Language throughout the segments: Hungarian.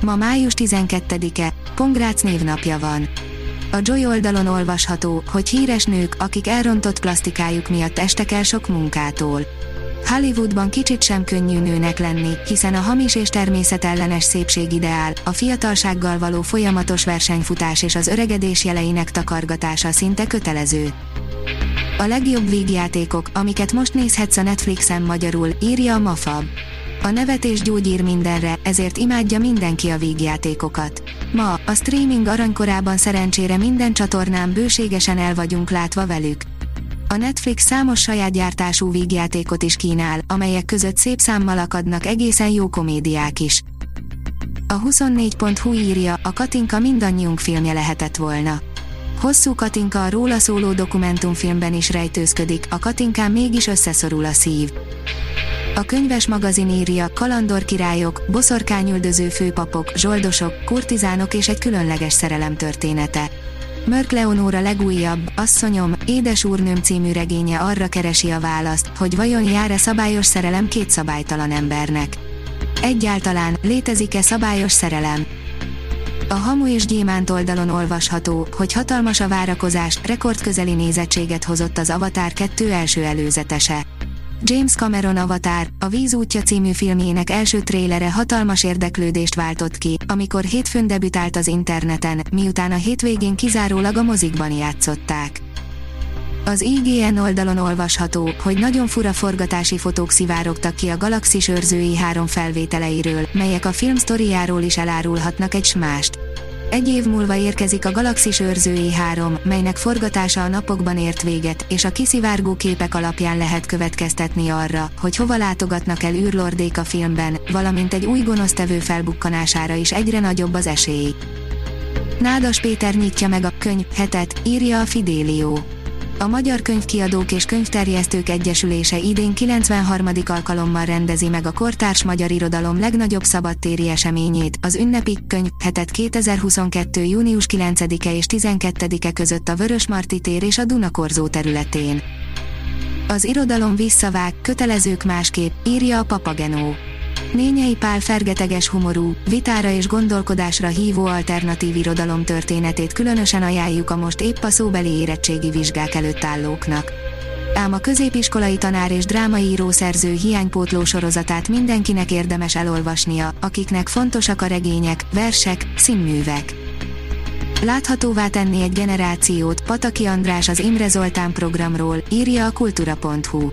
Ma május 12-e, Pongrác névnapja van. A Joy oldalon olvasható, hogy híres nők, akik elrontott plastikájuk miatt estek el sok munkától. Hollywoodban kicsit sem könnyű nőnek lenni, hiszen a hamis és természetellenes szépségideál, a fiatalsággal való folyamatos versenyfutás és az öregedés jeleinek takargatása szinte kötelező. A legjobb vígjátékok, amiket most nézhetsz a Netflixen magyarul, írja a Mafab. A nevetés gyógyír mindenre, ezért imádja mindenki a vígjátékokat. Ma, a streaming aranykorában szerencsére minden csatornán bőségesen el vagyunk látva velük. A Netflix számos saját gyártású vígjátékot is kínál, amelyek között szép számmal akadnak egészen jó komédiák is. A 24.hu írja, a Katinka mindannyiunk filmje lehetett volna. Hosszú Katinka a róla szóló dokumentumfilmben is rejtőzködik, a Katinkán mégis összeszorul a szív. A könyves magazin írja, kalandor királyok, boszorkányüldöző főpapok, zsoldosok, kurtizánok és egy különleges szerelem története. Mörk Leonóra legújabb, Asszonyom, Édes úrnőm című regénye arra keresi a választ, hogy vajon jár-e szabályos szerelem két szabálytalan embernek. Egyáltalán, létezik-e szabályos szerelem? A Hamu és Gyémánt oldalon olvasható, hogy hatalmas a várakozás, rekordközeli nézettséget hozott az Avatar 2 első előzetese. James Cameron Avatar, a Víz útja című filmjének első trélere hatalmas érdeklődést váltott ki, amikor hétfőn debütált az interneten, miután a hétvégén kizárólag a mozikban játszották. Az IGN oldalon olvasható, hogy nagyon fura forgatási fotók szivárogtak ki a Galaxis őrzői három felvételeiről, melyek a film sztoriáról is elárulhatnak egy smást. Egy év múlva érkezik a Galaxis őrzői 3, melynek forgatása a napokban ért véget, és a kiszivárgó képek alapján lehet következtetni arra, hogy hova látogatnak el űrlordék a filmben, valamint egy új gonosztevő felbukkanására is egyre nagyobb az esély. Nádas Péter nyitja meg a könyv hetet, írja a Fidélió. A Magyar Könyvkiadók és Könyvterjesztők Egyesülése idén 93. alkalommal rendezi meg a kortárs magyar irodalom legnagyobb szabadtéri eseményét, az ünnepi könyv hetet 2022. június 9-e és 12-e között a Vörösmarty tér és a Dunakorzó területén. Az irodalom visszavág, kötelezők másképp, írja a Papagenó. Nényei Pál fergeteges humorú, vitára és gondolkodásra hívó alternatív irodalom történetét különösen ajánljuk a most épp a szóbeli érettségi vizsgák előtt állóknak. Ám a középiskolai tanár és drámaíró szerző hiánypótló sorozatát mindenkinek érdemes elolvasnia, akiknek fontosak a regények, versek, színművek. Láthatóvá tenni egy generációt, Pataki András az Imre Zoltán programról, írja a kultura.hu.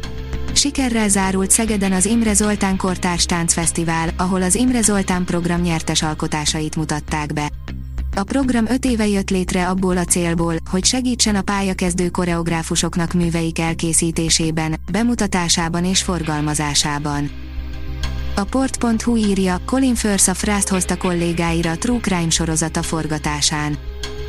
Sikerrel zárult Szegeden az Imre Zoltán Kortárs Táncfesztivál, ahol az Imre Zoltán program nyertes alkotásait mutatták be. A program öt éve jött létre abból a célból, hogy segítsen a pályakezdő koreográfusoknak műveik elkészítésében, bemutatásában és forgalmazásában. A port.hu írja, Colin Firth a frászt hozta kollégáira a True Crime sorozata forgatásán.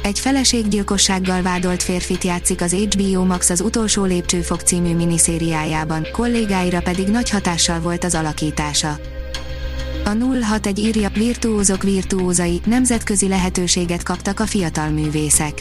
Egy feleséggyilkossággal vádolt férfit játszik az HBO Max az utolsó lépcsőfok című miniszériájában, kollégáira pedig nagy hatással volt az alakítása. A 061 írja, virtuózok virtuózai, nemzetközi lehetőséget kaptak a fiatal művészek.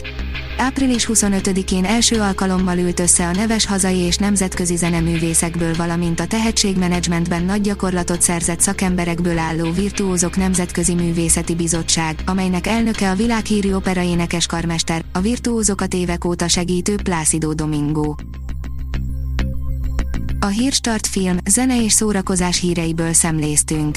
Április 25-én első alkalommal ült össze a neves hazai és nemzetközi zeneművészekből valamint a tehetségmenedzsmentben nagy gyakorlatot szerzett szakemberekből álló Virtuózok Nemzetközi Művészeti Bizottság, amelynek elnöke a világhírű opera énekeskarmester, a virtuózokat évek óta segítő Plácido Domingo. A Hírstart film, zene és szórakozás híreiből szemléztünk.